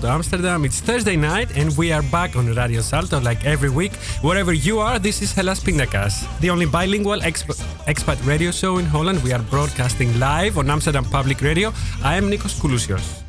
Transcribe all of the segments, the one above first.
Amsterdam. It's Thursday night and we are back on Radio Salto like every week. Wherever you are, this is Hellas Pindakaas, the only bilingual exp- expat radio show in Holland. We are broadcasting live on Amsterdam Public Radio. I am Nikos Koulousios.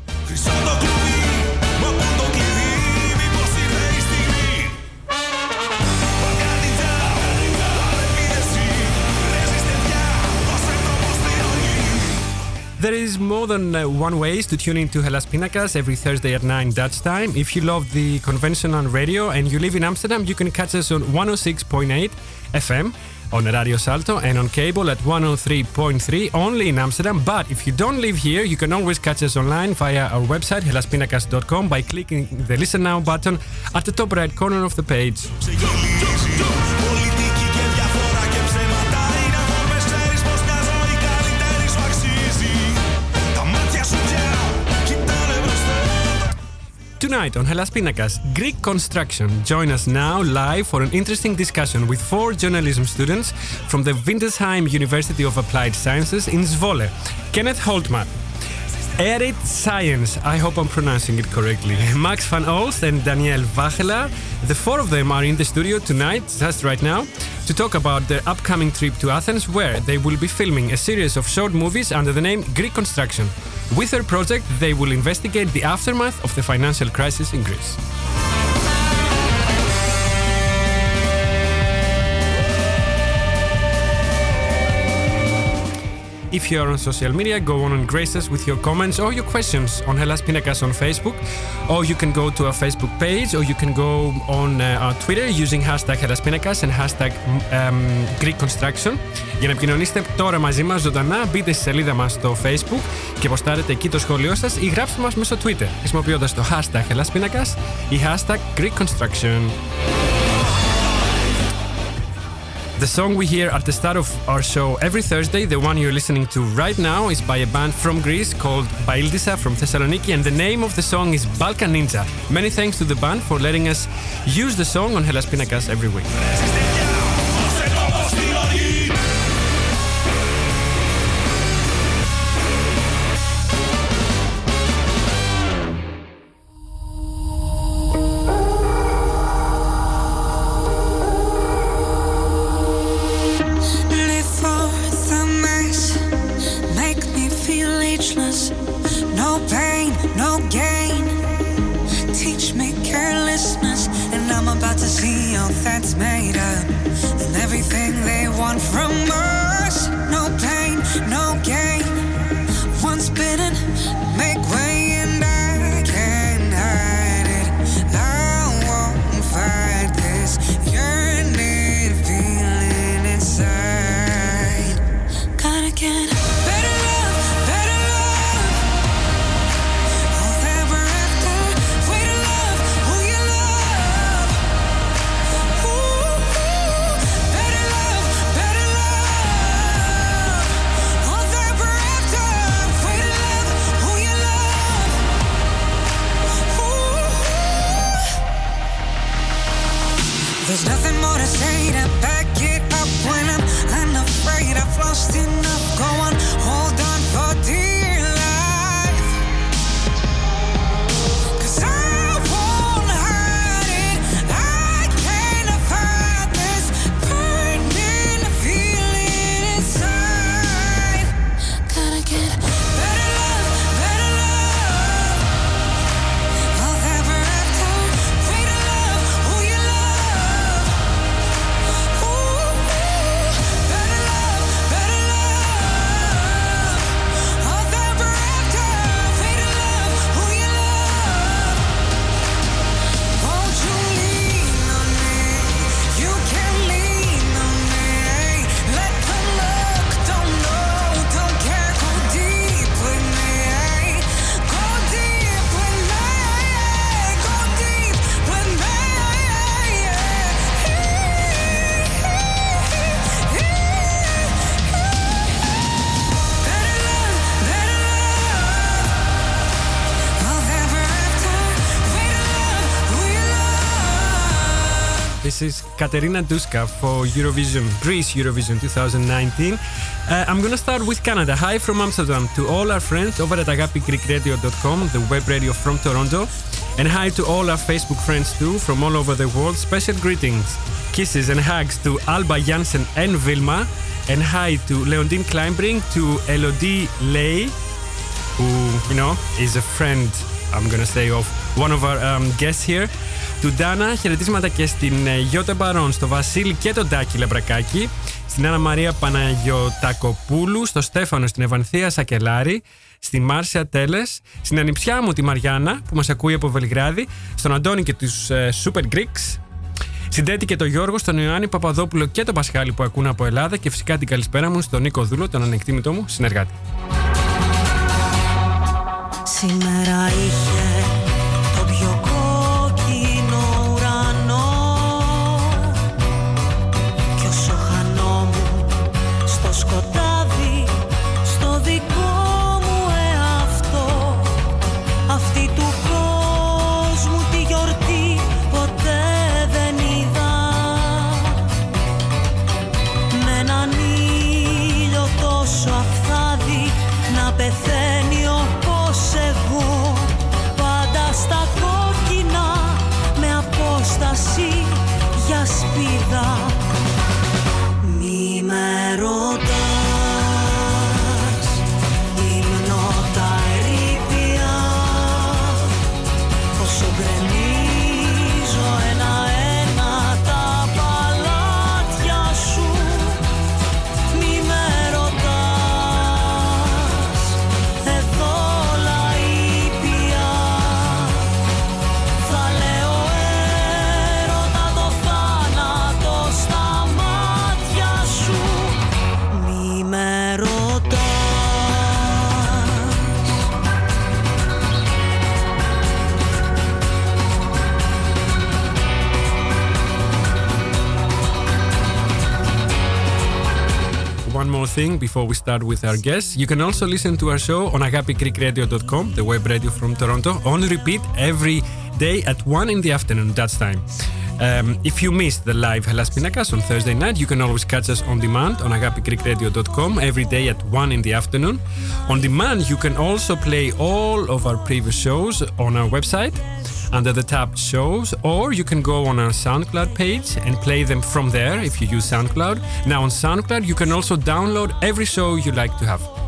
There is more than uh, one ways to tune into Hellas Pindakaas every Thursday at 9 Dutch time. If you love the conventional radio and you live in Amsterdam, you can catch us on 106.8 FM on Radio Salto and on cable at 103.3 only in Amsterdam. But if you don't live here, you can always catch us online via our website hellaspindakaas.com by clicking the listen now button at the top right corner of the page. Tonight on Hellas Pindakaas, Greek construction. Join us now live for an interesting discussion with four journalism students from the Windesheim University of Applied Sciences in Zwolle. Kenneth Holtman, Erit Science, I hope I'm pronouncing it correctly. Max van Oost and Danielle Vachela. The four of them are in the studio tonight, just right now, to talk about their upcoming trip to Athens, where they will be filming a series of short movies under the name Greek Construction. With their project, they will investigate the aftermath of the financial crisis in Greece. If you are on social media, go on and grace us with your comments or your questions on Hellas Pinakas on Facebook. Or you can go to our Facebook page or you can go on uh, our Twitter using hashtag Hellas Pinakas and hashtag um, Greek Construction. Για να επικοινωνήσετε τώρα μαζί μας ζωντανά, μπείτε στη σελίδα μας στο Facebook και ποστάρετε εκεί το σχόλιο σας ή γράψτε μας μέσω Twitter χρησιμοποιώντας το hashtag Hellas Pinakas ή hashtag Greek Construction. The song we hear at the start of our show every Thursday, the one you're listening to right now, is by a band from Greece called Baildsa from Thessaloniki, and the name of the song is Balkan Ninja. Many thanks to the band for letting us use the song on Hellas Pindakaas every week. Katerina Duska for Eurovision, Greece Eurovision 2019. Uh, I'm gonna start with Canada. Hi from Amsterdam to all our friends over at agapigreekradio.com, the web radio from Toronto. And hi to all our Facebook friends too from all over the world. Special greetings, kisses and hugs to Alba Jansen and Vilma. And hi to Leondine Kleinbrink, to Elodie Lay, who you know is a friend I'm gonna say of one of our um, guests here του Ντάνα, χαιρετίσματα και στην ε, Γιώτα Μπαρόν, στο Βασίλη και τον Τάκη Λαμπρακάκη, στην Άννα Μαρία Παναγιωτακοπούλου, στο Στέφανο, στην Ευανθία Σακελάρη, στη Μάρσια Τέλες, στην ανιψιά μου τη Μαριάννα που μας ακούει από Βελιγράδι, στον Αντώνη και τους ε, Super Greeks, στην Τέτη και τον Γιώργο, στον Ιωάννη Παπαδόπουλο και τον Πασχάλη που ακούν από Ελλάδα και φυσικά την καλησπέρα μου στον Νίκο Δούλο, τον ανεκτήμητό μου συνεργάτη. Σήμερα είχε before we start with our guests. You can also listen to our show on agapigreekradio.com, the web radio from Toronto, on repeat every day at 1 in the afternoon, That's time. Um, if you missed the live Hellas Pindakaas on Thursday night, you can always catch us on demand on agapigreekradio.com every day at 1 in the afternoon. On demand, you can also play all of our previous shows on our website under the tab shows, or you can go on our SoundCloud page and play them from there if you use SoundCloud. Now, on SoundCloud, you can also download every show you like to have.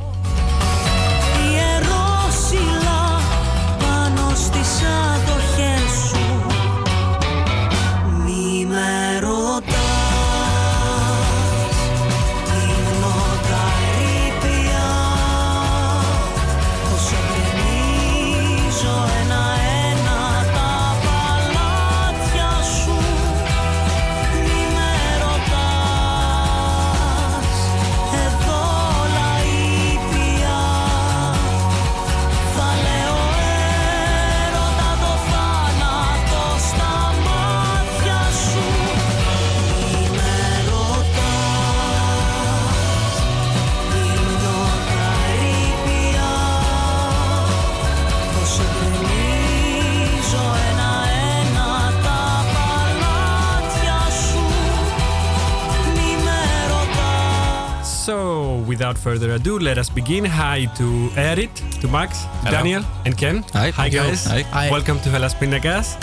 Further ado, let us begin. Hi to Erit, to Max, to Hello. Daniel, and Ken. Hi. Hi, guys. Hi. Hi. Welcome to Hellas Pindakaas.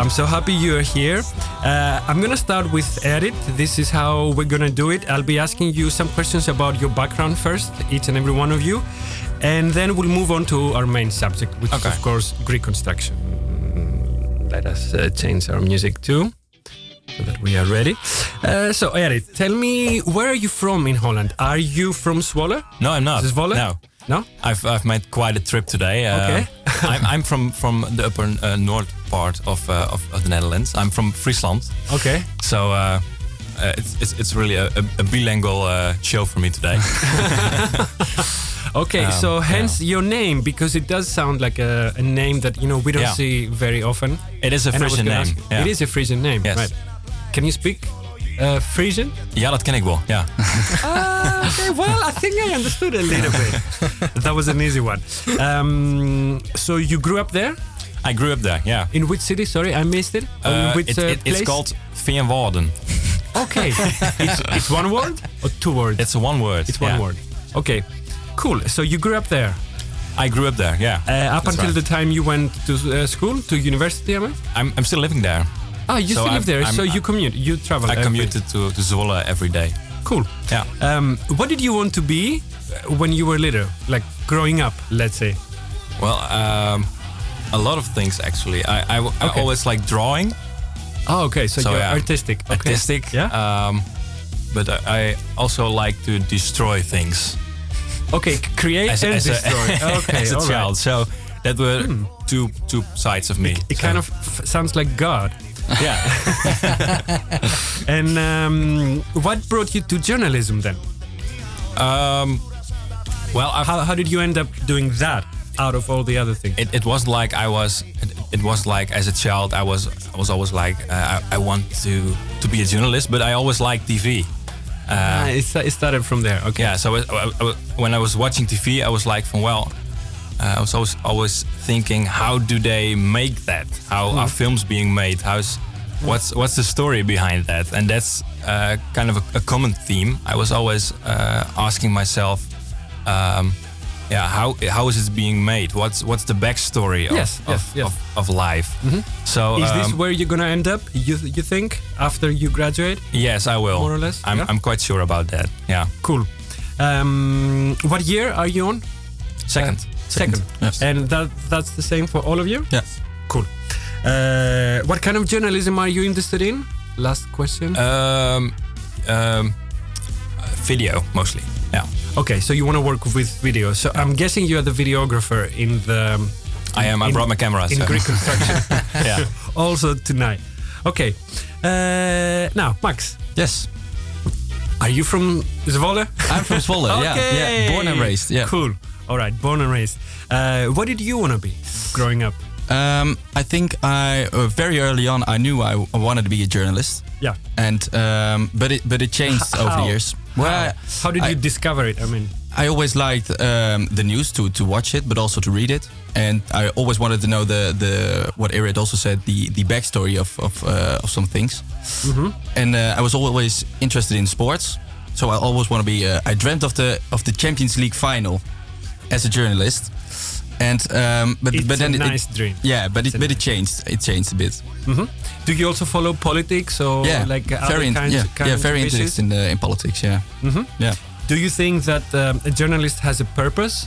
I'm so happy you're here. Uh, I'm gonna start with Erit. This is how we're gonna do it. I'll be asking you some questions about your background first, each and every one of you, and then we'll move on to our main subject, which Okay. is of course Greek construction. Let us uh, change our music too, so that we are ready. Uh, so Erit, tell me where are you from in Holland? Are you from Zwolle? No, I'm not. Zwolle? No. No. I've, I've made quite a trip today. Uh, Okay. I'm, I'm from, from the upper uh, north part of, uh, of, of the Netherlands. I'm from Friesland. Okay. So uh, uh, it's, it's, it's really a, a, a bilingual uh, show for me today. Okay, Um, so hence your name because it does sound like a, a name that you know we don't Yeah. see very often. It is a And I was Frisian name. yeah. It is a Frisian name, Yes. right? Can you speak uh, Frisian? Ja, dat ken ik wel. Ja. Ah, okay, well, I think I understood a little bit. that was an easy one. Um, so you grew up there? I grew up there, yeah. In which city? Sorry, I missed it. Uh, which it- uh, it- it's called Veenwouden. Okay, it's, it's one word or two words? It's one word. It's one yeah. word. Okay, cool. So you grew up there. I grew up there, yeah. Uh, up That's until right. the time you went to uh, school, to university, I mean? I'm, I'm still living there. Ah, you So still live I'm- there, I'm- so you commute, you travel. I every- commuted to, to Zwolle every day. Cool. Yeah. Um, what did you want to be uh, when you were little, like growing up, let's say? Well, um, a lot of things actually. I, I, I Okay. always like drawing, Oh, okay. So, So, you're yeah. artistic. Okay. artistic. Yeah. Um, but I I also like to destroy things okay. Create as, and as destroy. a, okay. as a all right. child. So that were two two sides of me. It So, kind of f- sounds like God. Yeah. And um, what brought you to journalism then? um, well, How, how did you end up doing that out of all the other things? it, it wasn't like I was. It, it was like as a child I was I was always like uh, I, I want to to be a journalist, but I always liked TV. Ah, it, it started from there. Okay. Yeah, so I- I- when I was watching TV, I was like, from well, uh, I was always always thinking, how do they make that? How are films being made? How's what's what's the story behind that? And that's uh, kind of a, a common theme. I was always uh, asking myself, um, yeah, how how is it being made? What's what's the backstory of Yes, of, yes, yes. of, of life? So Is this um, where you're gonna end up? You you think after you graduate? yes, I will. more or less, I'm yeah? I'm quite sure about that. Yeah, Cool. Um, what year are you on? second. Second. Yes. And that that's the same for all of you? Yeah. Cool. Uh, what kind of journalism are you interested in? Last question. Um, um, video mostly. Yeah, okay, so you want to work with video. So I'm guessing you're the videographer in the. um, I am. I in- brought my camera. in so- Greek construction. yeah. also tonight. Okay. Uh, now, Max, Yes. are you from Zwolle? I'm from Zwolle. yeah. Yeah. Born and raised. Yeah. Cool. All right, born and raised. Uh, what did you want to be growing up? Um, I think I uh, very early on I knew I, I wanted to be a journalist, Yeah. and um, but it but it changed over How? the years. Well, how, I, how did I- you discover it? I mean, I always liked um, the news to to watch it, but also to read it, and I always wanted to know the the what Erit also said the the backstory of of, uh, of some things. And uh, I was always interested in sports, so I always want to be. Uh, I dreamt of the of the Champions League final as a journalist, and um, but it's but then a it, nice dream. yeah, but It's it but it changed. It changed a bit. Do you also follow politics or yeah, like uh, other very in- kinds, yeah, kinds yeah, very interested in the, in politics. Yeah, yeah, Do you think that um, a journalist has a purpose,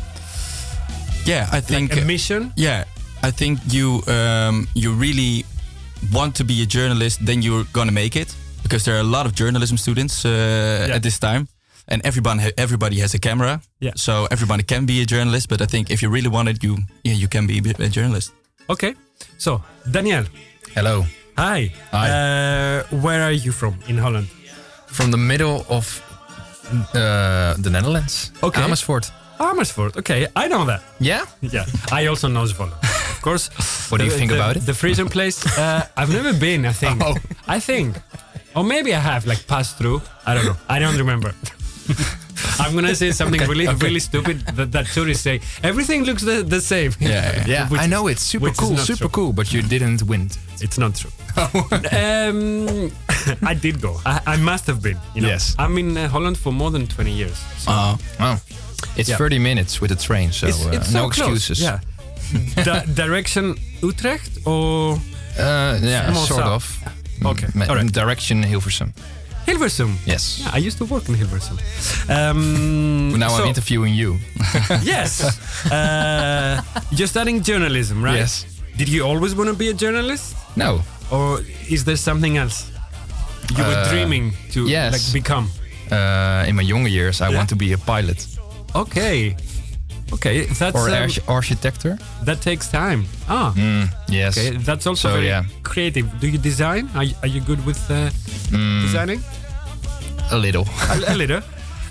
yeah. I think like a mission? Yeah, I think you um, you really want to be a journalist, then you're gonna make it because there are a lot of journalism students uh, at this time, and everyone ha- everybody has a camera. Yeah. So everybody can be a journalist, but I think if you really want it, you yeah you can be a journalist. Okay. So, Daniel. Hello. Hi. Hi. Uh, where are you from in Holland? From the middle of uh, the Netherlands. Okay. Amersfoort. Amersfoort. Okay, I know that. Yeah? Yeah, I also know Zwolle. Of course. What do you The- think the- about it? The Frisian place. Uh, I've never been. I think. Oh. I think, or maybe I have like passed through. I don't know. I don't remember. I'm gonna say something really, really stupid that, that tourists say. Everything looks the, the same. Yeah, Yeah, Which I know it's super cool, super true. cool, but you didn't win. It's not true. um, I did go. I, I must have been. You know? Yes. I'm in uh, Holland for more than 20 years. So Uh, Oh, it's Yeah. 30 minutes with the train, so it's, uh, it's no close. excuses. Yeah. Di- direction Utrecht or Uh, yeah, sort south. of. Okay, Ma- all right. Direction Hilversum. Hilversum? Yes. Yeah, I used to work in Hilversum. Um, now so- I'm interviewing you. yes. Uh, you're studying journalism, right? Yes. Did you always want to be a journalist? No. Or is there something else you were Uh, dreaming to yes. like become? Uh, in my younger years, I Yeah? want to be a pilot Okay. Okay, that's or um, arch- architector. that takes time. Ah. Mm, yes. Okay, that's also So, very yeah. creative. Do you design? Are you, are you good with uh, Mm, designing? a little. a, a little.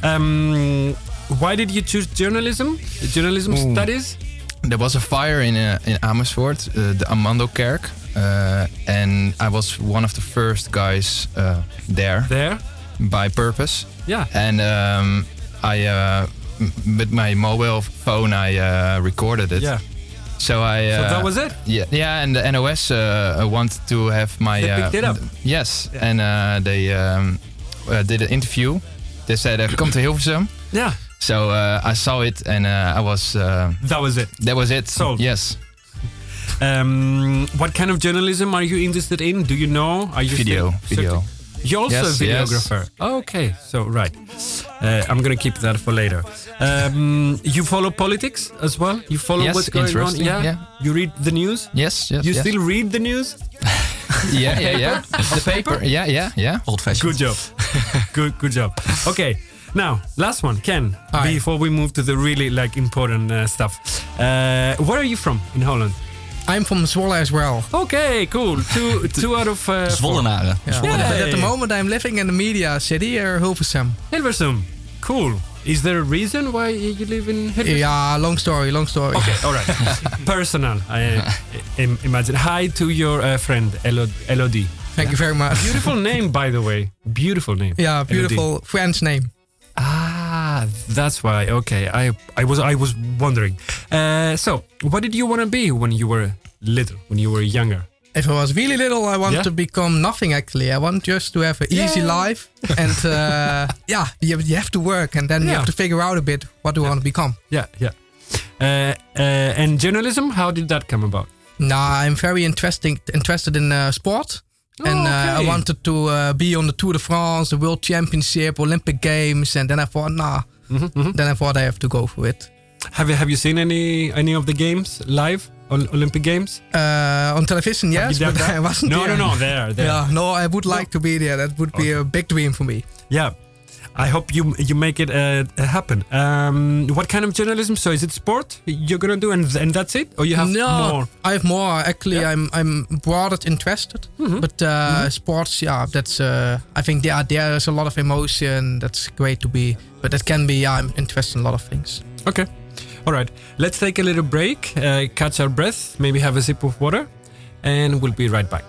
Um, why did you choose journalism? Journalism Ooh. studies? There was a fire in uh, in Amersfoort, uh, the Amando Kerk, uh, and I was one of the first guys uh, there. There? By purpose. Yeah. And um, I, uh, with my mobile phone, I uh, recorded it. Yeah. So I. So Uh, that was it? Yeah, yeah, and the NOS uh, wanted to have my. They uh, picked it up. Yes, and uh, they um, uh, did an interview. They said, uh, "Come to Hilversum." Yeah. So uh, I saw it, and uh, I was. Uh, That was it. that was it. So Yes. Um, what kind of journalism are you interested in? Do you know? Are you Video, video. Searching? You're also Yes, a yes. videographer. Okay, so right. Uh, I'm gonna keep that for later. Um, you follow politics as well. You follow Yes, what's going on. Yeah? yeah. You read the news. Yes. Yes. You yes. still read the news? Yeah, yeah, yeah. the paper. Yeah, yeah, yeah. Old fashioned. Good job. good, good job. Okay. Now, last one, Ken. Hi. Before we move to the really like important uh, stuff, uh, where are you from in Holland? I'm from Zwolle as well. Okay, cool. Two, two out of uh. Zwollenaren. Yeah. Yay. But at the moment, I'm living in the media city, uh, Hilversum. Hilversum. Cool. Is there a reason why you live in Hilversum? Yeah, long story, long story. Okay, all right. Personal, I im- imagine. Hi to your uh, friend, Elo- Elodie. Thank you very much. Beautiful name, by the way. Beautiful name. Yeah, Elodie. beautiful French name. Ah, that's why. Okay, I I was I was wondering. Uh, so, what did you want to be when you were little, when you were younger? If I was really little, I wanted Yeah? to become nothing actually. I want just to have an easy life. And uh, yeah, you, you have to work and then you have to figure out a bit what do I want to become. Yeah, yeah. Uh, uh, and journalism, how did that come about? Nah, I'm very interesting, interested in uh, sport. And uh, I wanted to uh, be on the Tour de France, the World Championship, Olympic Games. And then I thought, nah. Mm-hmm, Then I thought I have to go for it. Have you have you seen any any of the games live on Olympic Games? Uh, on television, yes, but that? I wasn't No, there. no, no, there, there. Yeah, no, I would like to be there. That would be a big dream for me. Yeah. I hope you you make it uh, happen. Um, what kind of journalism? So is it sport you're gonna do, and and that's it, or you have no, more? I have more. Actually, Yeah. I'm I'm broader interested. But uh, sports, yeah, that's. Uh, I think there there is a lot of emotion. That's great to be. But that can be. Yeah, I'm interested in a lot of things. Okay. All right. Let's take a little break, uh, catch our breath, maybe have a sip of water, and we'll be right back.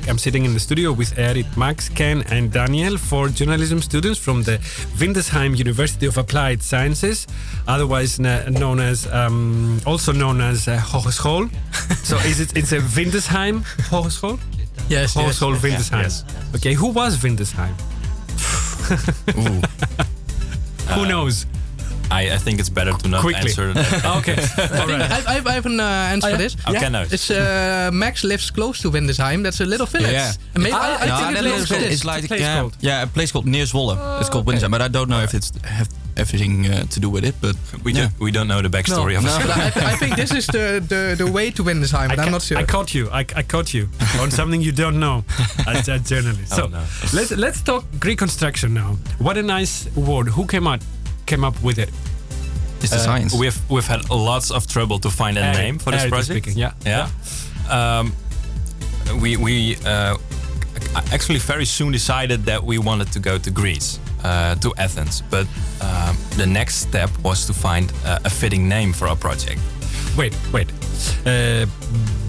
Back. I'm sitting in the studio with Eric, Max, Ken, and Daniel, four journalism students from the Windesheim University of Applied Sciences, otherwise known as, um, also known as uh, Hogeschool. so is it? It's a Windesheim Hogeschool. Yes, yes, Hogeschool yes. Windesheim. Yes. Okay, who was Windesheim? Who knows? I, I think it's better to not Quickly. answer that. okay. I, think I, I, I have an uh, answer Oh, for yeah? this. Okay, no. It's uh, Max lives close to Windesheim. That's a little village. Yeah. And maybe, Ah, I, I no, think it Netherlands belongs to is this. like place yeah, called? yeah, a place called near Zwolle. it's called Windesheim, but I don't know if it's have everything uh, to do with it. But We, yeah. don't, we don't know the backstory of No. it. But I, I think this is the, the, the way to Windesheim, but I I'm not sure. I caught you. I, I caught you on something you don't know as a journalist. so Oh, no. let's let's talk Greek construction now. What a nice word. Who came up came up with it? It's the Uh, science. We've we've had lots of trouble to find a Eric- name for this Eric project. speaking, yeah. yeah. Um, we we uh, actually very soon decided that we wanted to go to Greece, uh, to Athens. But um, the next step was to find uh, a fitting name for our project. Wait, wait. Uh,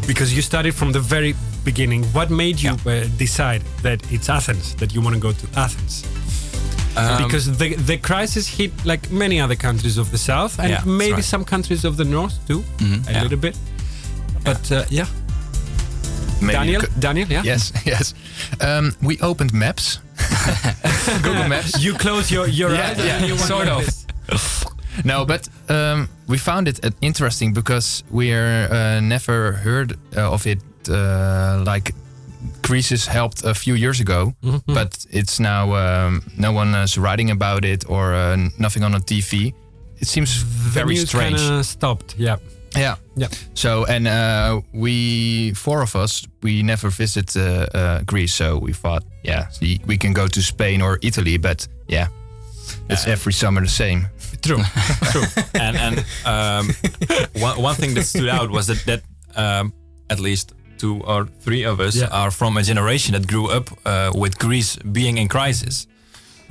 because you started from the very beginning. What made you uh, decide that it's Athens that you want to go to Athens? Um, because the the crisis hit like many other countries of the south and Yeah, maybe right. some countries of the north too, a Yeah. little bit. But uh, yeah, Daniel, could- Daniel, yeah. Yes, yes. Um, we opened Maps, Google Maps. You close your your Yeah, eyes. yeah, and you sort of. No, but um, we found it uh, interesting because we're uh, never heard uh, of it. Uh, like Crisis helped a few years ago, Mm-hmm. but it's now um, no one is writing about it or uh, nothing on a TV. It seems very The news strange. stopped. Yeah. Yeah. Yeah. So and uh, we four of us we never visit uh, uh, Greece, so we thought, yeah, we- we can go to Spain or Italy, but yeah, it's every summer the same. True. True. and and um, one, one thing that stood out was that that um, at least two or three of us Yeah. are from a generation that grew up uh, with Greece being in crisis.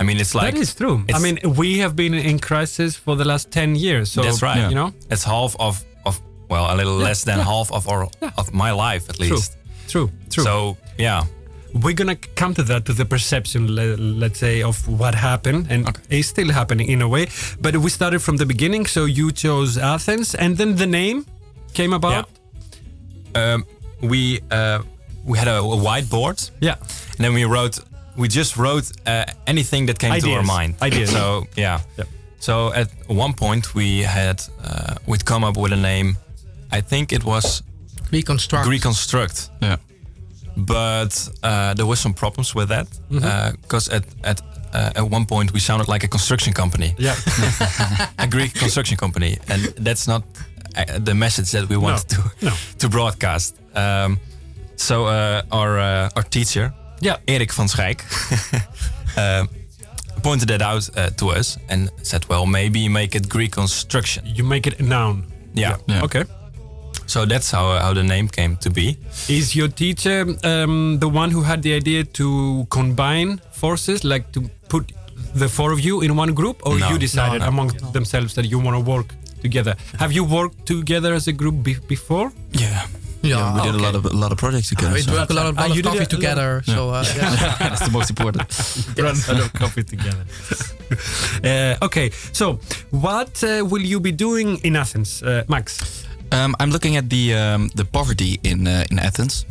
I mean, it's like that is true. I mean, we have been in crisis for the last ten years. So that's right. You know, it's half of of well, a little less than half of our of my life at least. true, true. True. So yeah, we're gonna come to that to the perception le- let's say of what happened and it's still happening in a way but we started from the beginning so you chose athens and then the name came about um, we uh, we had a, a whiteboard. Yeah. and then we wrote. We just wrote uh, anything that came to our Ideas. mind. Ideas. So yeah. Yep. So at one point we had uh, we'd come up with a name. I think it was Reconstruct. Reconstruct. Yeah. But uh, there was some problems with that because at at uh, at one point we sounded like a construction company. Yeah. a Greek construction company, and that's not uh, the message that we wanted to no. to broadcast. Um, so uh, our uh, our teacher, Yeah. Erik van Schijk, uh, pointed that out uh, to us and said, "Well, maybe make it Greek construction." You make it a noun. Yeah. Okay. So that's how how the name came to be. Is your teacher um, the one who had the idea to combine forces, like to put the four of you in one group, or No. you decided No, no. among themselves that you want to work together? Have you worked together as a group be- before? Yeah. Yeah, we did a lot of a lot of projects together. we so- drank a lot of, Ah, lot of you did coffee a- a together. So uh, yeah. That's the most important. Run out of coffee together. uh, okay, so what uh, will you be doing in Athens, uh, Max? Um, I'm looking at the um, the poverty in uh, in Athens.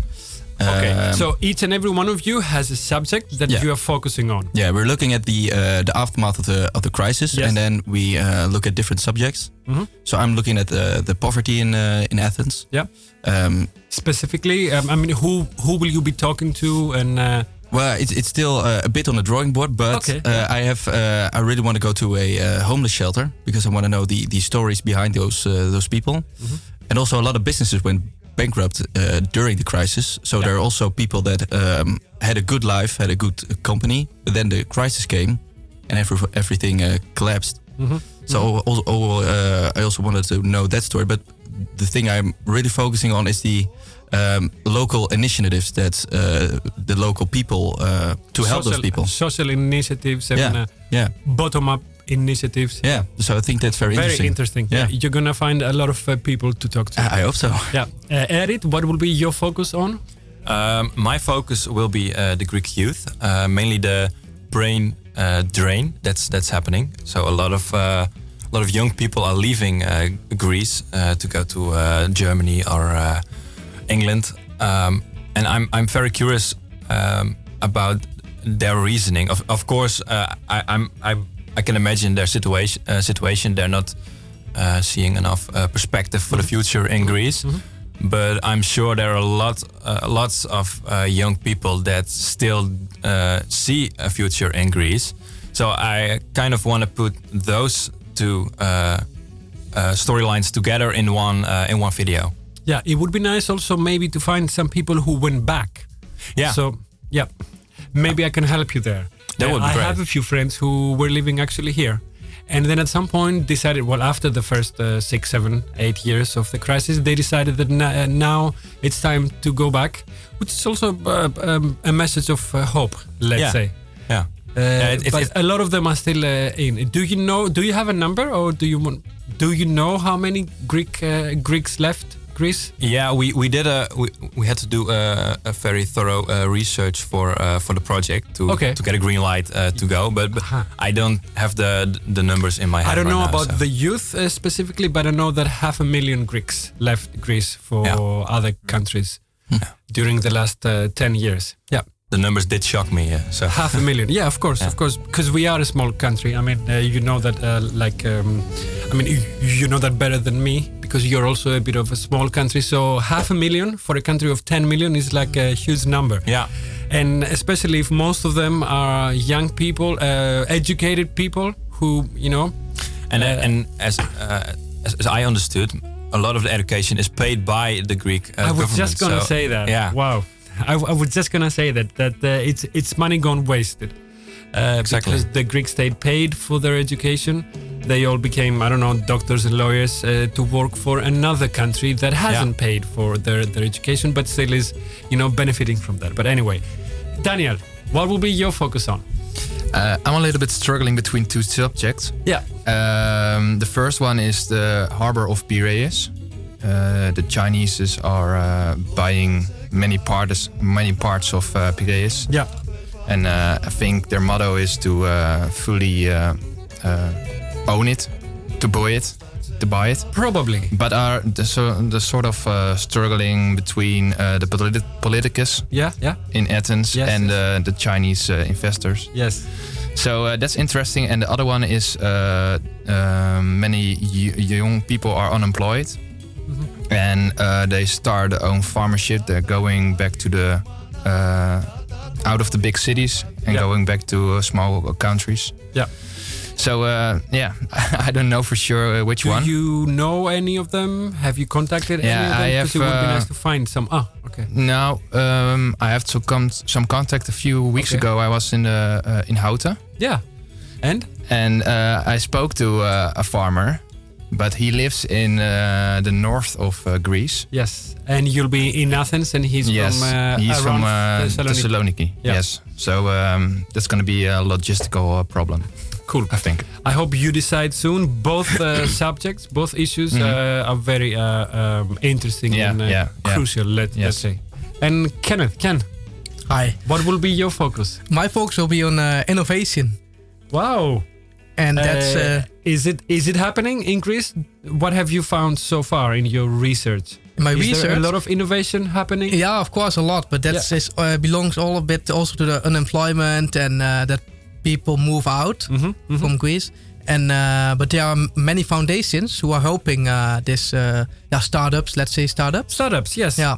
Okay, Um, so each and every one of you has a subject that Yeah. you are focusing on. yeah, we're looking at the uh, the aftermath of the of the crisis, Yes. and then we uh, look at different subjects. Mhm. So I'm looking at the the poverty in uh, in Athens. Yeah. Um, Specifically, um, I mean, who who will you be talking to, and uh, well, it's it's still uh, a bit on the drawing board, but Okay. uh, I have uh, I really want to go to a uh, homeless shelter because I want to know the the stories behind those uh, those people, Mm-hmm. and also a lot of businesses went bankrupt uh, during the crisis. So there are also people that um, had a good life, had a good uh, company, but then the crisis came, and every, everything uh, collapsed. Mhm. So also, uh, I also wanted to know that story, but the thing I'm really focusing on is the um, local initiatives that uh, the local people uh, to help those people. social initiatives and Yeah, uh, yeah. bottom-up initiatives? Yeah, so I think that's very, Very interesting. interesting. Yeah. You're gonna find a lot of uh, people to talk to. I hope so. Yeah, uh, Edith, what will be your focus on? Um, my focus will be uh, the Greek youth, uh, mainly the brain uh, drain that's that's happening. So a lot of uh, a lot of young people are leaving uh, Greece uh, to go to uh, Germany or uh, England, um, and I'm I'm very curious um, about their reasoning. Of of course, uh, I, I'm I I can imagine their situation uh, situation. They're not uh, seeing enough uh, perspective for the future in Greece. But I'm sure there are a lot, uh, lots of uh, young people that still uh, see a future in Greece. So I kind of want to put those two uh, uh, storylines together in one uh, in one video. Yeah, it would be nice also maybe to find some people who went back. Yeah. So yeah, maybe I can help you there. That would be I great. have a few friends who were living actually here, and then at some point decided. Well, after the first uh, six, seven, eight years of the crisis, they decided that uh, now it's time to go back, which is also uh, um, a message of uh, hope. Let's Yeah. say. Yeah. Uh, Yeah, it- it- but it- a lot of them are still uh, in. Do you know? Do you have a number, or do you want? Do you know how many Greek uh, Greeks left Greece? Yeah, we, we did a we, we had to do a, a very thorough uh, research for uh, for the project to Okay. to get a green light uh, to go. But, but I don't have the the numbers in my head. I don't right know now, about so. the youth uh, specifically, but I know that half a million Greeks left Greece for Yeah. other countries during the last uh, 10 years. Yeah. The numbers did shock me. Yeah, so Half a million. Yeah, of course, of course, because we are a small country. I mean, uh, you know that, uh, like, um, I mean, you, you know that better than me because you're also a bit of a small country. So half a million for a country of 10 million is like a huge number. Yeah. And especially if most of them are young people, uh, educated people who, you know, And Uh, and as, uh, as as I understood, a lot of the education is paid by the Greek uh, I was just gonna so- say that. Yeah. Wow. I, I was just gonna say that that uh, it's it's money gone wasted. Uh, Exactly. Because the Greek state paid for their education. They all became I don't know doctors and lawyers uh, to work for another country that hasn't paid for their their education, but still is you know benefiting from that. But anyway, Daniel, what will be your focus on? Uh, I'm a little bit struggling between two subjects. Yeah. Um, the first one is the harbor of Piraeus. Uh, the Chinese are uh, buying many parts, many parts of uh, Piraeus. Yeah. And uh, I think their motto is to uh, fully uh, uh, own it, to buy it, to buy it. Probably. But are the, so, the sort of uh, struggling between uh, the politi- politicus Yeah, yeah. in Athens Yes, and yes. Uh, the Chinese uh, investors. Yes. So uh, that's interesting. And the other one is uh, uh, many y- young people are unemployed. And uh, they start their own farmership. They're going back to the uh, out of the big cities and Yeah. going back to uh, small countries. Yeah. So uh, yeah, I don't know for sure uh, which Do one. Do you know any of them? Have you contacted any Yeah, of them? I Because it would be uh, nice to find some. Ah, okay. Now um, I have to come some contact. A few weeks Okay. ago, I was in uh, uh, in Houten. Yeah. And? And uh, I spoke to uh, a farmer, but he lives in uh, the north of uh, Greece. Yes, and you'll be in Athens, and he's yes, from uh, he's from uh, Thessaloniki. Thessaloniki. Yeah. Yes, so um, that's going to be a logistical uh, problem. Cool. I think. I hope you decide soon. Both uh, subjects, both issues Mhm. uh, are very uh, um, interesting Yeah, and uh, yeah, yeah. crucial. Let, Yes. Let's say. And Kenneth, Ken, Hi. what will be your focus? My focus will be on uh, innovation. Wow. And that's uh, is it is it happening in Greece? What have you found so far in your research? My is research? a lot of innovation happening. Yeah, of course, a lot, but that Yeah. is, uh, belongs all a bit also to the unemployment and uh, that people move out Mm-hmm, from Greece. And uh, but there are many foundations who are helping uh, this uh, yeah, startups. Let's say startups. Startups, yes. Yeah,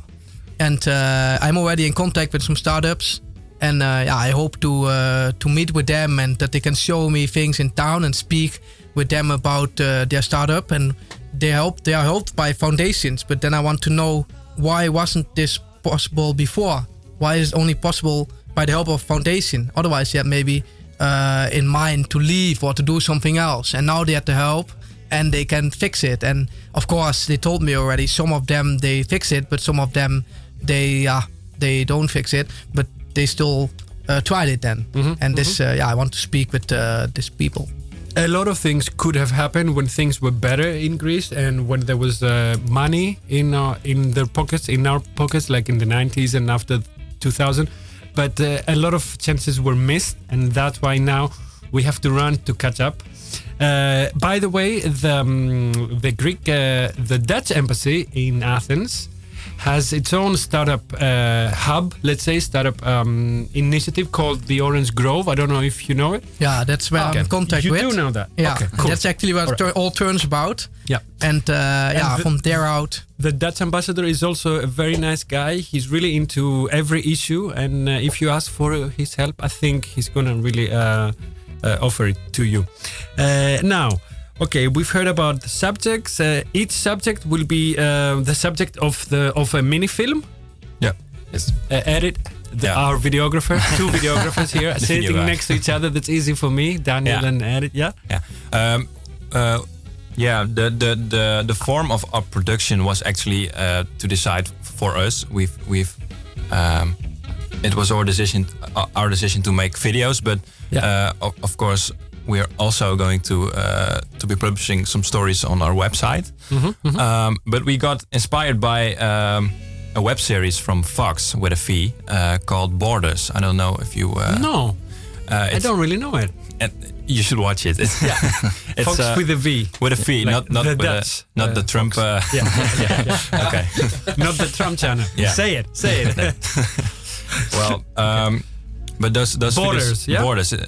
and uh, I'm already in contact with some startups, and uh, yeah, I hope to uh, to meet with them and that they can show me things in town and speak with them about uh, their startup. And they help. They are helped by foundations, but then I want to know why wasn't this possible before? Why is it only possible by the help of foundation? Otherwise, yeah, maybe uh, in mind to leave or to do something else. And now they had the help and they can fix it. And of course, they told me already. Some of them they fix it, but some of them they uh, they don't fix it, but they still uh, tried it then. And this, uh, yeah, I want to speak with uh, these people. a lot of things could have happened when things were better in Greece and when there was uh, money in our, in their pockets, in our pockets, like in the 90s and after 2000. But uh, a lot of chances were missed, and that's why now we have to run to catch up. Uh, by the way, the um, the Greek, uh, the Dutch embassy in Athens has its own startup uh, hub, let's say startup um, initiative called the Orange Grove. I don't know if you know it. Yeah, that's where I'm in contact you with. do know that. Yeah, Okay, cool. that's actually what All it all turns about. Yeah. And uh, yeah, the- from there out. The Dutch ambassador is also a very nice guy. He's really into every issue, and uh, if you ask for his help, I think he's gonna really uh, uh, offer it to you. Uh, now, okay, we've heard about the subjects. Uh, each subject will be uh, the subject of the of a mini film. Yeah. Yes. Uh, edit. The, Our videographer, two videographers here, sitting video next to each other. That's easy for me, Daniel Yeah. and Edit. Yeah. Yeah. Um, uh, yeah. The, the the the form of our production was actually uh, to decide for us. We've we've um, it was our decision our decision to make videos, but uh, of, of course we are also going to uh, to be publishing some stories on our website. Mhm, mhm. Um, but we got inspired by. Um, a web series from Vox with a V uh, called Borders. I don't know if you uh, No, uh, I don't really know it. and you should watch it. It's, Yeah. it's, Vox uh, with a V. With a V, Like not not the with Dutch, a, not the Trump. Uh, Yeah, yeah, yeah. okay. Not the Trump channel. Yeah. Say it. Say it. well, um, but those those Borders, videos, yeah? borders. Uh,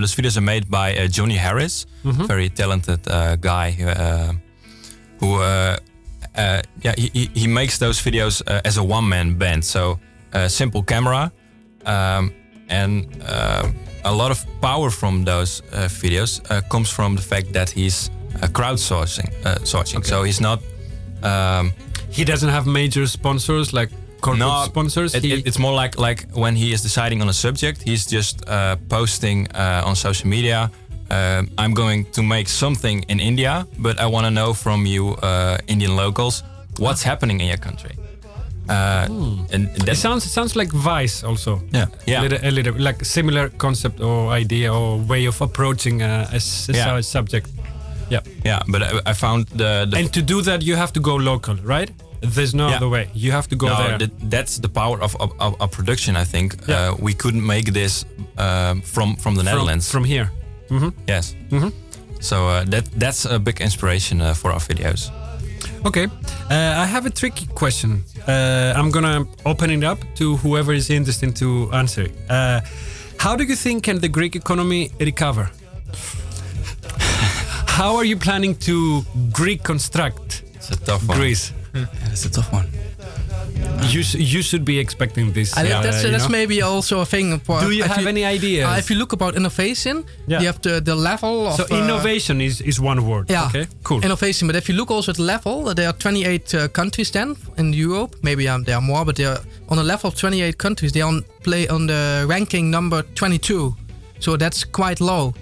those videos are made by uh, Johnny Harris, Mhm. very talented uh, guy uh, who. Uh, uh, yeah, he, he, makes those videos uh, as a one man band. So, uh, simple camera, um, and uh, a lot of power from those uh, videos uh, comes from the fact that he's uh, crowdsourcing. Uh, sourcing. So he's not. Um, he doesn't have major sponsors like corporate no, sponsors. It, it- it's more like like when he is deciding on a subject, he's just uh, posting uh, on social media. Um, I'm going to make something in India, but I want to know from you, uh, Indian locals, what's happening in your country. Uh, and it that sounds it sounds like Vice also. Yeah. Yeah. A little, a little like similar concept or idea or way of approaching a a, a Yeah. subject. Yeah. yeah, but I, I found the, the And to do that, you have to go local, right? There's no Yeah. other way. You have to go no, there. that- that's the power of, of production. I think Yeah. uh, we couldn't make this um, from from the Netherlands. from here. Mhm. Yes. Mhm. So uh, that that's a big inspiration uh, for our videos. Okay, uh, I have a tricky question. Uh, I'm gonna open it up to whoever is interested to answer. Uh, how do you think can the Greek economy recover? how are you planning to Greek construct It's a tough one. That's a tough one. You you should be expecting this. I think uh, that's you that's know? maybe also a thing. For, Do you if have any ideas? Uh, if you look about innovation, Yeah. you have the the level of So uh, innovation is is one word. Yeah. Okay. Cool. Innovation, but if you look also at the level, there are 28 uh, countries then in Europe. Maybe um, there are more, but they are on a level of 28 countries. They on play on the ranking number 22, so that's quite low.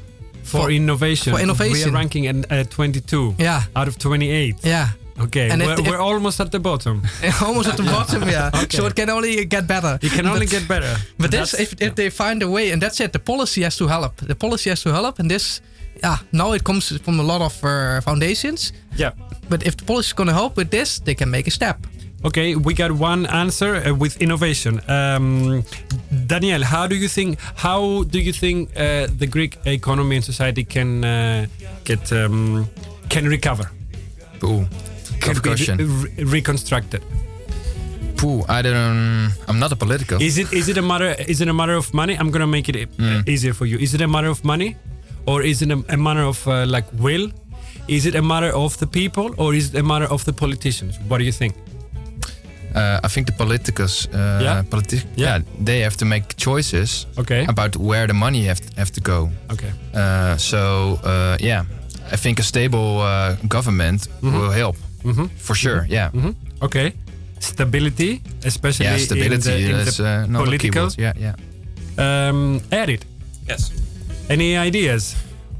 For, innovation. for innovation. We are ranking at uh, 22 Yeah. out of 28. Yeah. Okay, And we're, if- we're almost at the bottom. Almost at the bottom, yeah. Okay. So it can only get better. It can only But- get better. But this, That's- if, if they find a way, and that's it, the policy has to help. The policy has to help, and this, yeah, now it comes from a lot of uh, foundations. Yeah. But if the policy is going to help with this, they can make a step. Okay, we got one answer uh, with innovation. Um, Daniel, how do you think? How do you think uh, the Greek economy and society can uh, get um, can recover? Ooh, Can tough be re- reconstructed. Pooh, I don't. I'm not a political. Is it is it a matter is it a matter of money? I'm gonna make it Mm. easier for you. Is it a matter of money, or is it a, a matter of uh, like will? Is it a matter of the people, or is it a matter of the politicians? What do you think? Uh, I think the politicus, uh, Yeah? politi- yeah. they have to make choices Okay. about where the money have have to go. Okay. Uh, so uh, yeah, I think a stable uh, government Mhm. will help Mhm. for sure. Yeah. Mhm. Okay. Stability, especially Yeah, stability, in the, in that's, the uh, political. keyword. Yeah, yeah. Um, Edit. Yes. Any ideas?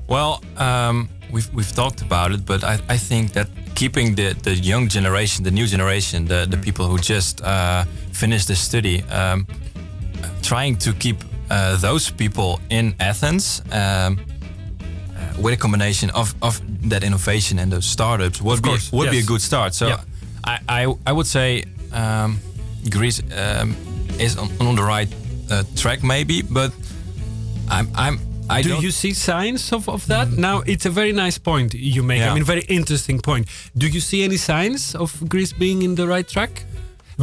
Well, um, we've we've talked about it, but I, I think that keeping the, the young generation, the new generation, the, the people who just uh, finished the study, um, trying to keep uh, those people in Athens um, with a combination of, of that innovation and those startups would be course, would be a good start. So Yeah. I, I I would say um, Greece um, is on, on the right uh, track maybe, but I'm I'm I do you see signs of, of that? Now, it's a very nice point you make. I mean, very interesting point. Do you see any signs of Greece being in the right track?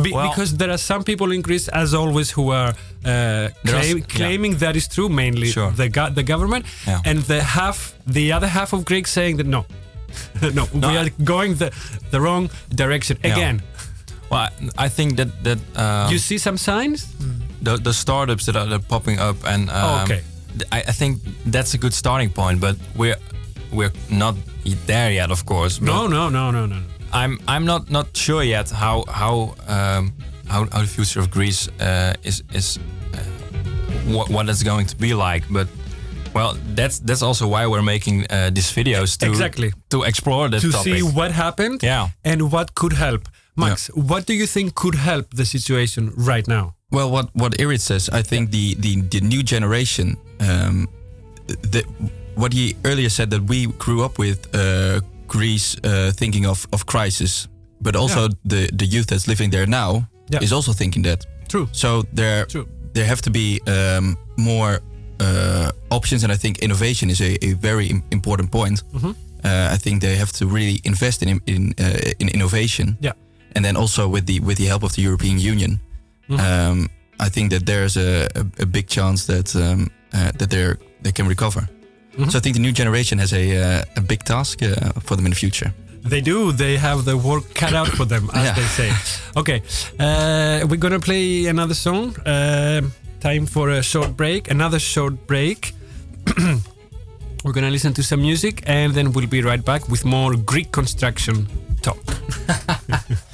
Be- Well- because there are some people in Greece, as always, who are uh, claim- claiming that is true, mainly Sure. the, go- the government, Yeah. and the half, the other half of Greeks saying that no, no, No, we are going the, the wrong direction Yeah. again. Well, I I think that that um, you see some signs? the the startups that are, that are popping up, and um, Oh, okay. I, I think that's a good starting point. But we're we're not there yet, of course. No, no, no, no, no. I'm I'm not not sure yet how how um, how, how the future of Greece uh, is is uh, what what it's going to be like, but. Well, that's that's also why we're making uh, these videos to Exactly. to explore that to topic. see what happened Yeah. and what could help. Max, what do you think could help the situation right now? Well, what what Irit says, I think the the, the new generation, um, the, what he earlier said that we grew up with uh, Greece uh, thinking of of crisis, but also Yeah. the the youth that's living there now Yeah. is also thinking that. True. So there True. there have to be um, more uh, options, and I think innovation is a, a very important point. Mhm. Uh, I think they have to really invest in in uh, in innovation. Yeah. And then also with the with the help of the European Union, Mhm. um, I think that there's a, a, a big chance that um, uh, that they they can recover. Mhm. So I think the new generation has a uh, a big task uh, for them in the future. They do. They have the work cut out for them, as Yeah. they say. Okay, uh, we're gonna play another song. Uh, time for a short break. Another short break. we're gonna listen to some music, and then we'll be right back with more Greek construction talk.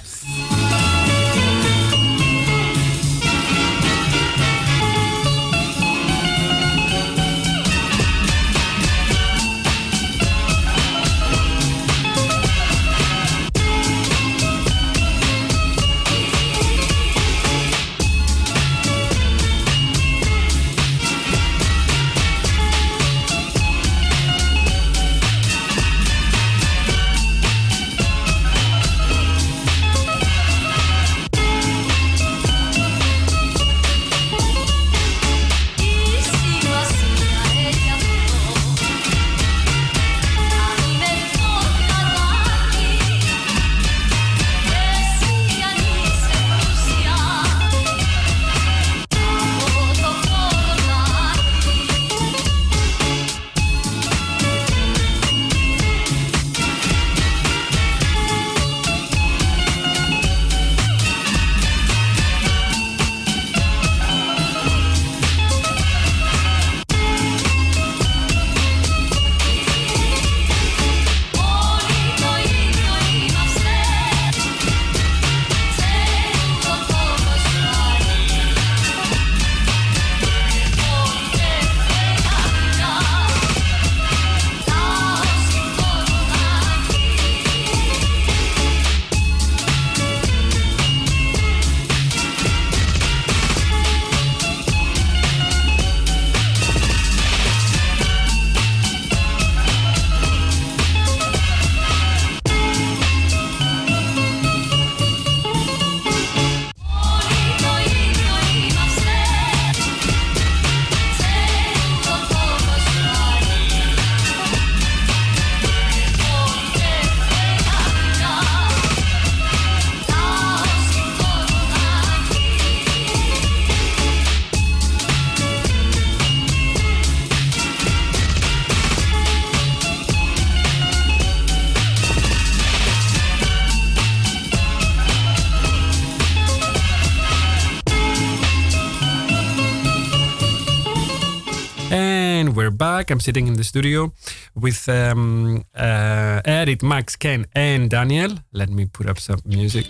back. I'm sitting in the studio with um, uh, Eric, Max, Ken, and Daniel. Let me put up some music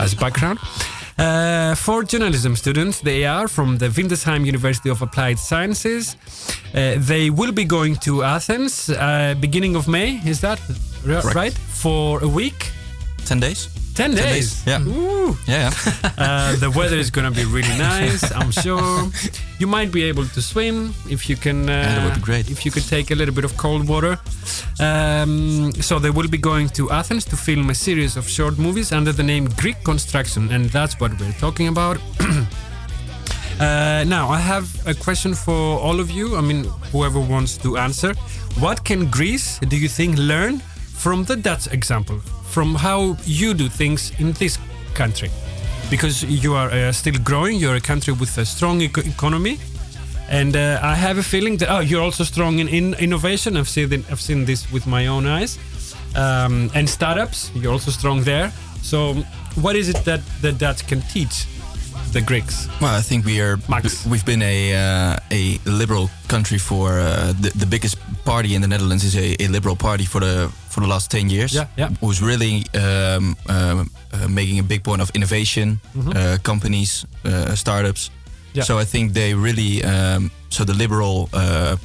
as background. Uh, four journalism students. They are from the Windesheim University of Applied Sciences. Uh, they will be going to Athens uh, beginning of May. Is that r- right? For a week. 10 days. 10 days. Yeah. Ooh. Yeah. Uh, the weather is going to be really nice, I'm sure. You might be able to swim if you can. Uh, that would be great. If you could take a little bit of cold water. Um, so they will be going to Athens to film a series of short movies under the name Greek Construction, and that's what we're talking about. Uh, now, I have a question for all of you. I mean, whoever wants to answer. What can Greece, do you think, learn from the Dutch example? From how you do things in this country? Because you are uh, still growing, you're a country with a strong eco- economy. And uh, I have a feeling that oh, you're also strong in, in innovation. I've seen I've seen this with my own eyes. Um, and startups, you're also strong there. So, what is it that the Dutch can teach the Greeks? Well, I think we are. Max. We've been a uh, a liberal country for uh, the the biggest party in the Netherlands is a, a liberal party for the for the last ten years. Yeah, yeah. Who's really um, um, uh, making a big point of innovation, Mhm. uh, companies, uh, startups. Yeah. So I think they really um, so the liberal uh,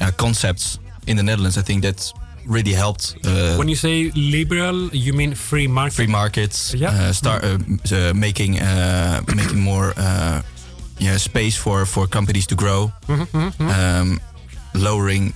uh, concepts in the Netherlands. I think that's really helped. Uh, when you say liberal, you mean free market? free markets, Yeah. uh, start uh, uh, making uh, making more uh, yeah space for for companies to grow, Mhm, mhm, mhm. um, lowering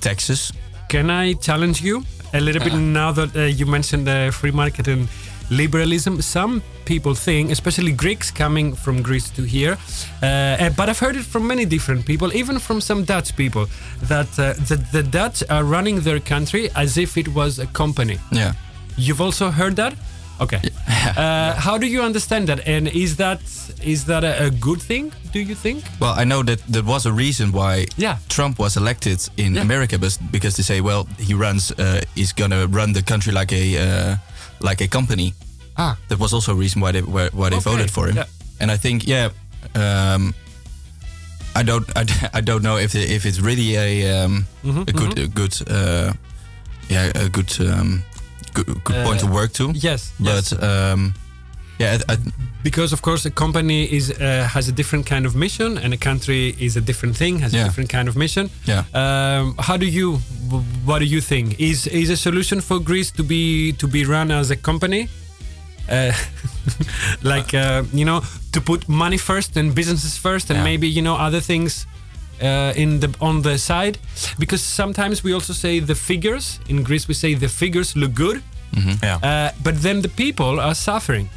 taxes. Can I challenge you a little bit now that uh, you mentioned the free market and liberalism? Some people think, especially Greeks coming from Greece to here, uh, uh, but I've heard it from many different people, even from some Dutch people, that uh, the, the Dutch are running their country as if it was a company. Yeah. You've also heard that? Okay. Uh, how do you understand that? And is that is that a, a good thing? Do you think? Well, I know that there was a reason why Yeah. Trump was elected in America, but because they say, well, he runs, uh, he's gonna run the country like a uh, like a company. Ah. That was also a reason why they why, why they Okay, voted for him. yeah. And I think, yeah, um, I don't, I, I don't know if it, if it's really a um, Mhm, a good, mhm. a good, uh, yeah, a good, um, good, good point to Uh, work to. yes, but um, yeah, I, I, because of course a company is uh, has a different kind of mission and a country is a different thing has a different kind of mission Yeah. um, how do you what do you think is is a solution for greece to be to be run as a company uh, like uh, you know to put money first and businesses first and Yeah. maybe you know other things uh, in the on the side because sometimes we also say the figures in greece we say the figures look good Yeah. uh, but then the people are suffering.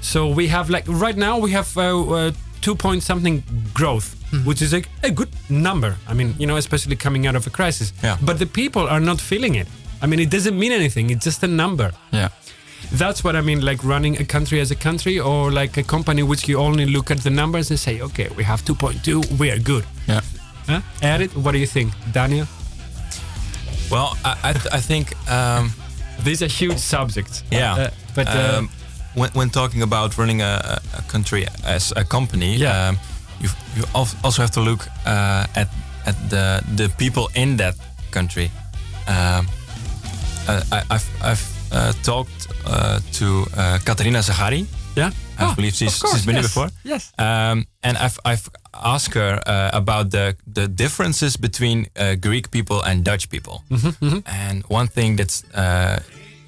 So we have like right now we have uh, uh, two point something growth, which is a, a good number. I mean, you know, especially coming out of a crisis. Yeah. But the people are not feeling it. I mean, it doesn't mean anything. It's just a number. yeah. That's what I mean, like running a country as a country, or like a company which you only look at the numbers and say, okay, we have 2.2, we are good. Yeah. Huh? Edit, what do you think, Daniel? Well, I I, th- I think um, These are huge subjects. yeah. Uh, but uh, um, when when talking about running a, a- country as a company, Yeah. um, you you also have to look uh, at at the the people in that country. Um, uh, I, I've I've uh, talked uh, to uh, Katarina Zagari. yeah. I Oh, believe she's, course, she's been yes, here before. Yes. Um, and I've, I've asked her uh, about the, the differences between uh, Greek people and Dutch people. Mm-hmm, And one thing that uh,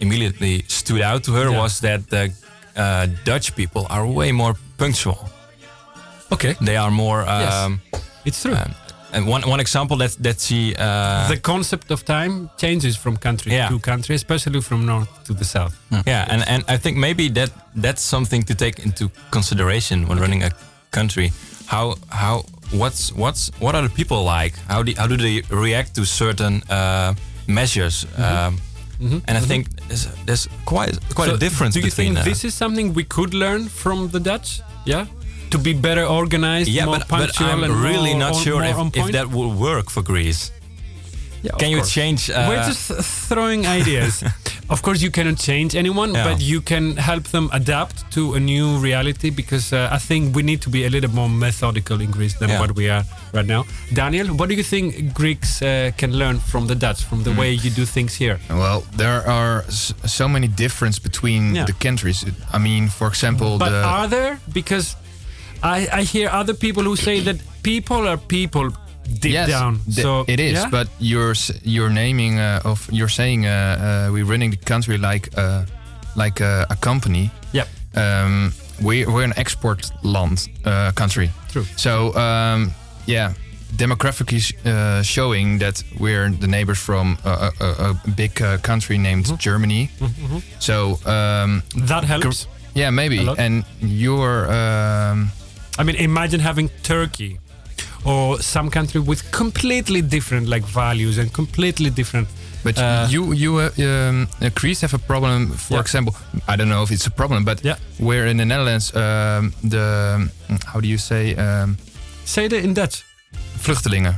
immediately stood out to her Yeah. was that the uh, Dutch people are way more punctual. Okay. They are more. Yes. Um, It's true. um, and one, one example that, that she. Uh, the concept of time changes from country Yeah. to country, especially from north to the south. Yeah, and, and I think maybe that that's something to take into consideration when running a country. How how what's what's what are the people like? How do how do they react to certain uh, measures? Um, and I think there's, there's quite quite So a difference Do you between. think this is something we could learn from the Dutch? Yeah, to be better organized, yeah, more but, but I'm and really not on- sure if, if that will work for Greece. Yeah, Can you course. change? Uh, We're just throwing ideas. of course you cannot change anyone Yeah. but you can help them adapt to a new reality because uh, i think we need to be a little more methodical in greece than Yeah. what we are right now daniel what do you think greeks uh, can learn from the dutch from the Mm. way you do things here Well, there are s- so many differences between Yeah. the countries. I mean, for example, but the are there because I, I hear other people who say that people are people deep yes, down so it is. yeah? But you're you're naming uh, of you're saying uh, uh, we're running the country like uh, like uh, a company. Yep. Um, we we're an export land uh, country. True. So um, yeah, demographically uh, showing that we're the neighbors from a, a, a- big uh, country named Germany. Mhm. So um, that helps yeah, maybe. And you're. Um, I mean, imagine having Turkey or some country with completely different like values and completely different. But uh, you you uh, um, uh, Greece have a problem. For Yeah. example, I don't know if it's a problem, but Yeah. where in the Netherlands um, the how do you say um, say in Dutch? Vluchtelingen.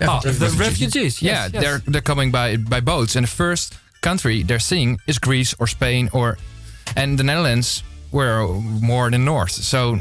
Ah, the refugees. Yes, yeah, yes. they're they're coming by by boats, and the first country they're seeing is Greece or Spain or, and the Netherlands were more the north. So,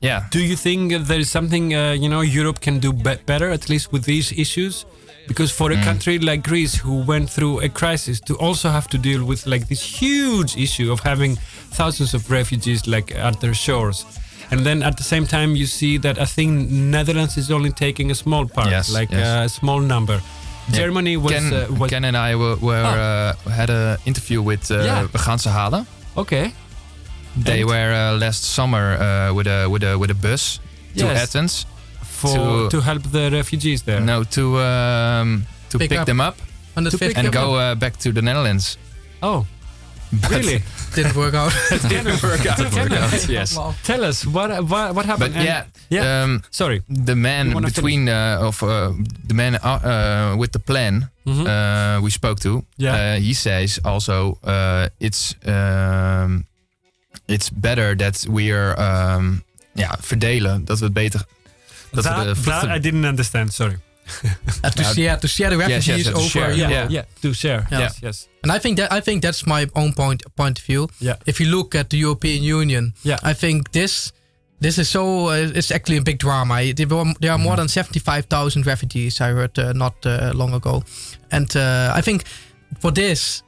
yeah. Do you think there is something uh, you know Europe can do be- better at least with these issues? Because for a Mm. country like Greece who went through a crisis to also have to deal with like this huge issue of having thousands of refugees like at their shores. And then at the same time, you see that I think Netherlands is only taking a small part, Yes, like yes. uh, a small number. Yeah. Germany was, Ken, uh, was Ken and I were, were uh, had an interview with uh, Yeah. We gaan ze halen. okay. They And- were uh, last summer uh, with a with a with a bus to Athens for to- to help the refugees there. no to um, to Pick pick, up. them up On the To pick and go uh, back to the Netherlands. Oh, really? didn't work out. It didn't work out. Didn't work out, yes. Tell us what what, what happened. But yeah, yeah. Um, Sorry. the man between uh, of uh, the man uh, uh, with the plan uh, we spoke to, Yeah. uh, he says also uh, it's um, it's better that we are um, ja verdelen dat we het beter dat that, we de that I didn't understand. Sorry. Uh, to share to share the Yes, yes, refugees yes, over share, Yeah, Europe. yeah, to share. Yeah. Yes, yes. And I think that I think that's my own point point of view. Yeah. If you look at the European Union, Yeah. I think this this is so uh, it's actually a big drama. There, were, there are more than seventy five thousand refugees. I heard uh, not uh, long ago, and uh, I think for this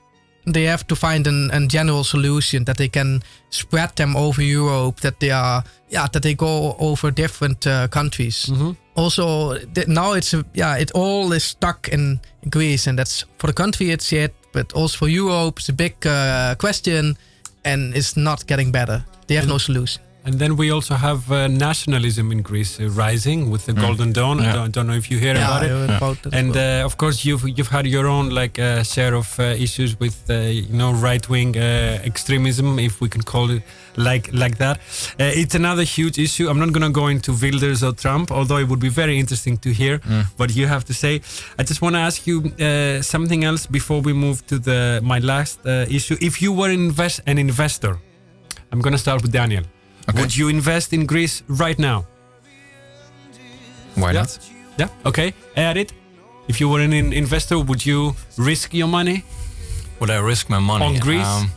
they have to find an, a general solution that they can spread them over Europe. That they are yeah that they go over different uh, countries. Also, th- now it's a, yeah it all is stuck in Greece, and that's for the country it's it, but also for Europe it's a big uh, question, and it's not getting better. They have no solution. And then we also have uh, nationalism in Greece uh, rising with the Golden Dawn. I don't, don't know if you hear Yeah, about I it. heard about that And well. uh, of course, you've you've had your own like uh, share of uh, issues with uh, you know right wing uh, extremism, if we can call it like like that. Uh, it's another huge issue. I'm not gonna go into Wilders or Trump, although it would be very interesting to hear what you have to say. I just want to ask you uh, something else before we move to the my last uh, issue. If you were invest an investor, I'm gonna start with Daniel. Okay. Would you invest in Greece right now? Why Yeah. not? Yeah. Okay. Add it. If you were an investor, would you risk your money? Would I risk my money On Greece? Um,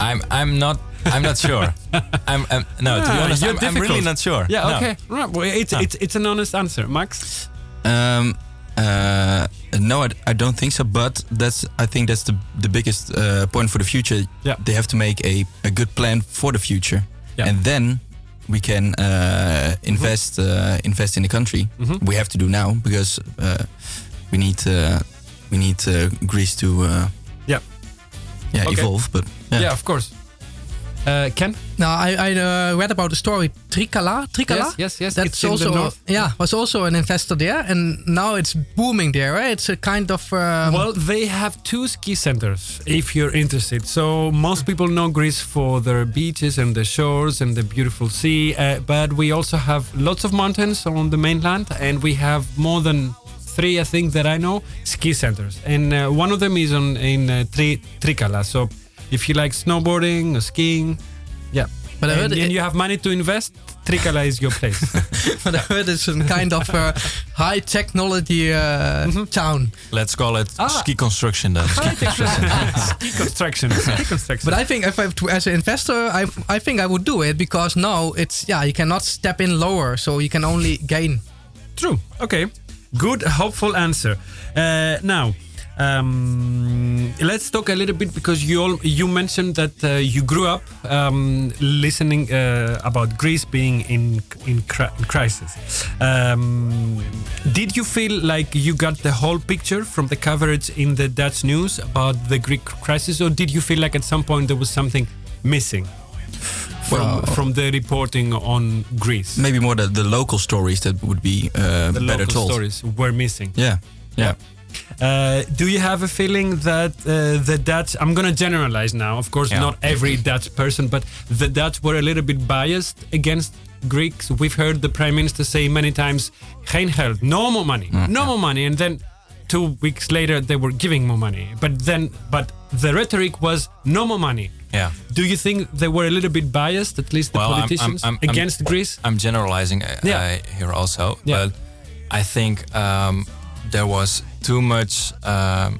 I'm I'm not I'm not sure. I'm, I'm no to be Ah, honest. you're I'm, I'm really not sure. Yeah. No. Okay. Right. Well, it's No. it's it's an honest answer, Max. Um, uh, no, I, I don't think so. But that's I think that's the the biggest uh, point for the future. Yeah. They have to make a, a good plan for the future, Yeah. and then we can uh, invest uh, invest in the country. Mhm. We have to do now because uh, we need uh, we need uh, Greece to uh, Yeah. yeah Okay. evolve. But Yeah. yeah, of course. Uh, Ken. Now I, I uh, read about the story Trikala. Trikala. Yes. Yes. Yes. That's it's in also the north. yeah was also an investor there, and now it's booming there. Right? It's a kind of um, Well, they have two ski centers if you're interested. So most people know Greece for their beaches and the shores and the beautiful sea, uh, but we also have lots of mountains on the mainland, and we have more than three, I think that I know, ski centers, and uh, one of them is on in uh, Tri- Trikala. So if you like snowboarding or skiing, yeah, But I heard and it- you have money to invest, Trikala is your place. but I heard it's some kind of uh, high technology uh, Mm-hmm. town. Let's call it Ah. ski construction then. Ski construction. Ski construction. But I think if I, as an investor, I, I think I would do it because now it's yeah you cannot step in lower, so you can only gain. True. Okay. Good, hopeful answer. Uh, now, um, let's talk a little bit because you all you mentioned that uh, you grew up um, listening uh, about Greece being in in, cri- crisis. Um, did you feel like you got the whole picture from the coverage in the Dutch news about the Greek crisis, or did you feel like at some point there was something missing? From, Well- from the reporting on Greece, Maybe more the, the local stories that would be uh, the better local told. stories were missing. Yeah, yeah. Uh, do you have a feeling that uh, the Dutch, I'm going to generalize now, of course, Yeah. not every Dutch person, but the Dutch were a little bit biased against Greeks? We've heard the Prime Minister say many times, geen geld, no more money, no more money. And then two weeks later, they were giving more money. But then, but the rhetoric was no more money. Yeah. Do you think they were a little bit biased, at least the Well, I'm- politicians, I'm- I'm- against Greece? I'm generalizing uh, Yeah. uh, here also, Yeah. but I think um, there was too much. Um,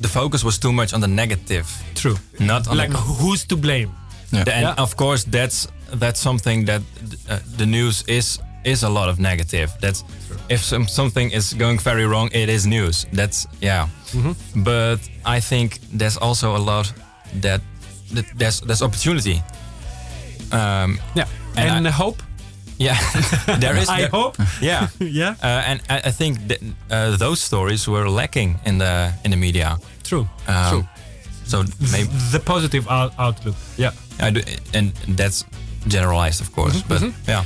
the focus was too much on the negative. True. Not on Like, who's to blame? Yeah. The- and Yeah. of course that's that's something that uh, the news is is a lot of negative that's if some, something is going very wrong it is news that's yeah Mm-hmm. but i think there's also a lot that, that there's there's opportunity um Yeah. And And, I- hope? Yeah there is I there- hope. yeah Yeah. uh, and I, I think that, uh, those stories were lacking in the in the media True. um, True. so maybe The positive out- outlook. Yeah. I do, and that's generalized of course but yeah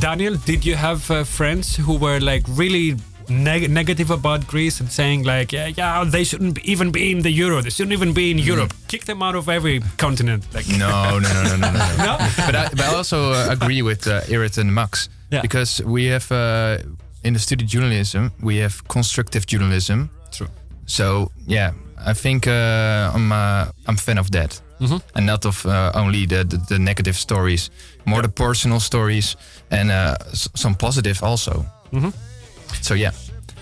Daniel, did you have uh, friends who were like really neg- negative about Greece and saying like, yeah, yeah, they shouldn't even be in the euro. They shouldn't even be in Europe. Kick them out of every continent. Like, No, no, no, no, no, no. No? but, I, but I also uh, agree with uh, Irit and Max Yeah. because we have uh, in the study journalism we have constructive journalism. True. So yeah, I think uh, I'm uh, I'm fan of that, Mhm. and not of uh, only the, the the negative stories, more the personal stories and uh, s- some positive also. Mhm. So yeah.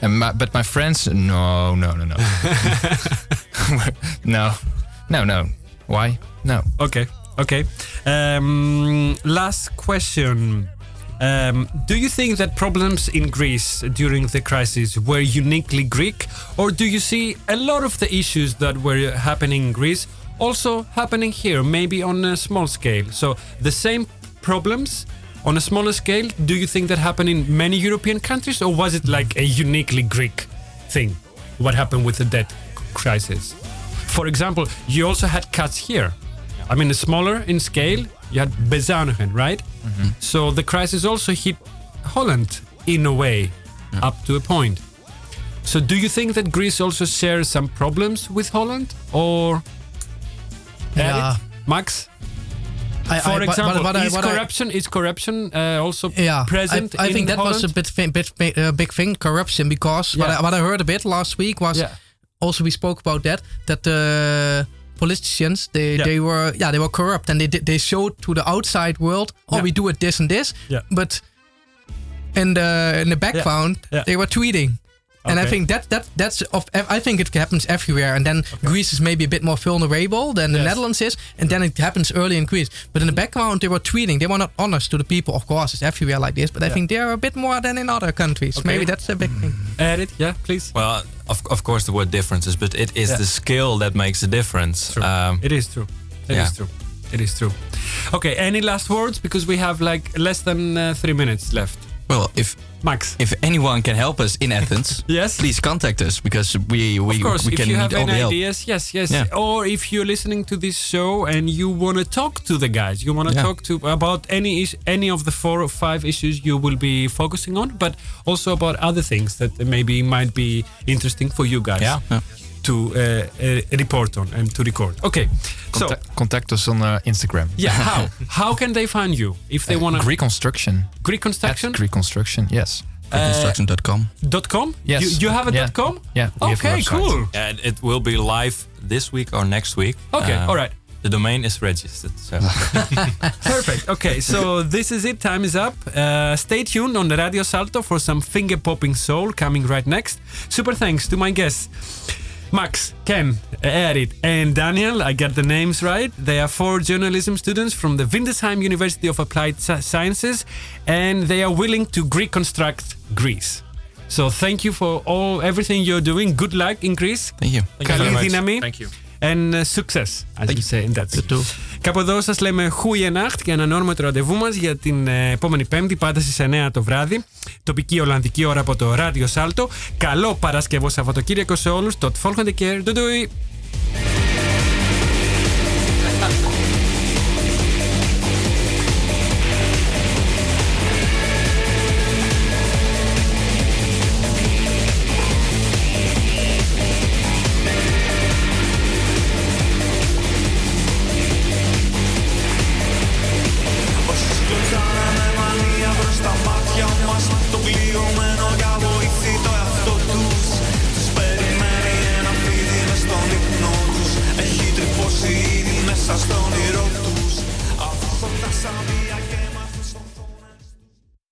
And my, but my friends, no, no, no, no, no, no, no. Why? No. Okay. Okay. Um, last question. Um, do you think that problems in Greece during the crisis were uniquely Greek, or do you see a lot of the issues that were happening in Greece also happening here, maybe on a small scale? So the same problems on a smaller scale. Do you think that happened in many European countries, or was it like a uniquely Greek thing? What happened with the debt crisis? For example, you also had cuts here. I mean, smaller in scale. You had bezuinigen, right? Mm-hmm. So the crisis also hit Holland in a way, up to a point. So do you think that Greece also shares some problems with Holland, or Yeah. Max? I- For example, but- but is corruption is corruption uh, also yeah, present? I, I in think that was a bit, bit uh, big thing, corruption. Because what, Yeah. I, what I heard a bit last week was Yeah. also we spoke about that that the politicians they Yeah. they were yeah they were corrupt and they did- they showed to the outside world oh we do it this and this Yeah. but in the in the background they were tweeting. And I think that that that's of I think it happens everywhere. And then Greece is maybe a bit more vulnerable than the Netherlands is. And then it happens early in Greece. But in the background, they were tweeting. They were not honest to the people. Of course, it's everywhere like this. But I think they are a bit more than in other countries. Okay. Maybe that's a big thing. Edith, yeah, please. Well, of, of course, there were differences, but it is Yeah. the skill that makes the difference. True. Um, It is true. It is yeah. true. It is true. Okay, any last words? Because we have like less than uh, three minutes left. Well, if Max, if anyone can help us in Athens, yes, please contact us because we we, of course, we if can you need have all any help. ideas, yes, yes. Yeah. Or if you're listening to this show and you want to talk to the guys, you want to Yeah. talk to about any is- any of the four or five issues you will be focusing on, but also about other things that maybe might be interesting for you guys. Yeah. Yeah. To uh, uh, report on and to record. Okay, so Contact, contact us on uh, Instagram. yeah, how how can they find you if they want to Greek construction. Greek construction? At Greek construction. Yes. Construction.com. dot com? Yes. You, you have a Yeah. dot com? Yeah, we Okay, cool. and it will be live this week or next week. Okay, Um, all right. the domain is registered. So. Perfect. Okay, so this is it. Time is up. Uh, stay tuned on the Radio Salto for some finger popping soul coming right next. Super thanks to my guests. Max, Ken, Erit, and Daniel, I got the names right. They are four journalism students from the Windesheim University of Applied Sciences, and they are willing to reconstruct Greece. So thank you for all everything you're doing. Good luck in Greece. Thank you. Thank you. Thank you. And uh, success, as you say in that. Κάπου εδώ σας λέμε Goeienacht και ανανεώνουμε το ραντεβού μας για την ε, επόμενη Πέμπτη, πάντα στις 9 το βράδυ. Τοπική Ολλανδική ώρα από το Radio Salto. Καλό Παρασκευό Σαββατοκύριακο σε όλους. Tot volgende keer. Doei doei.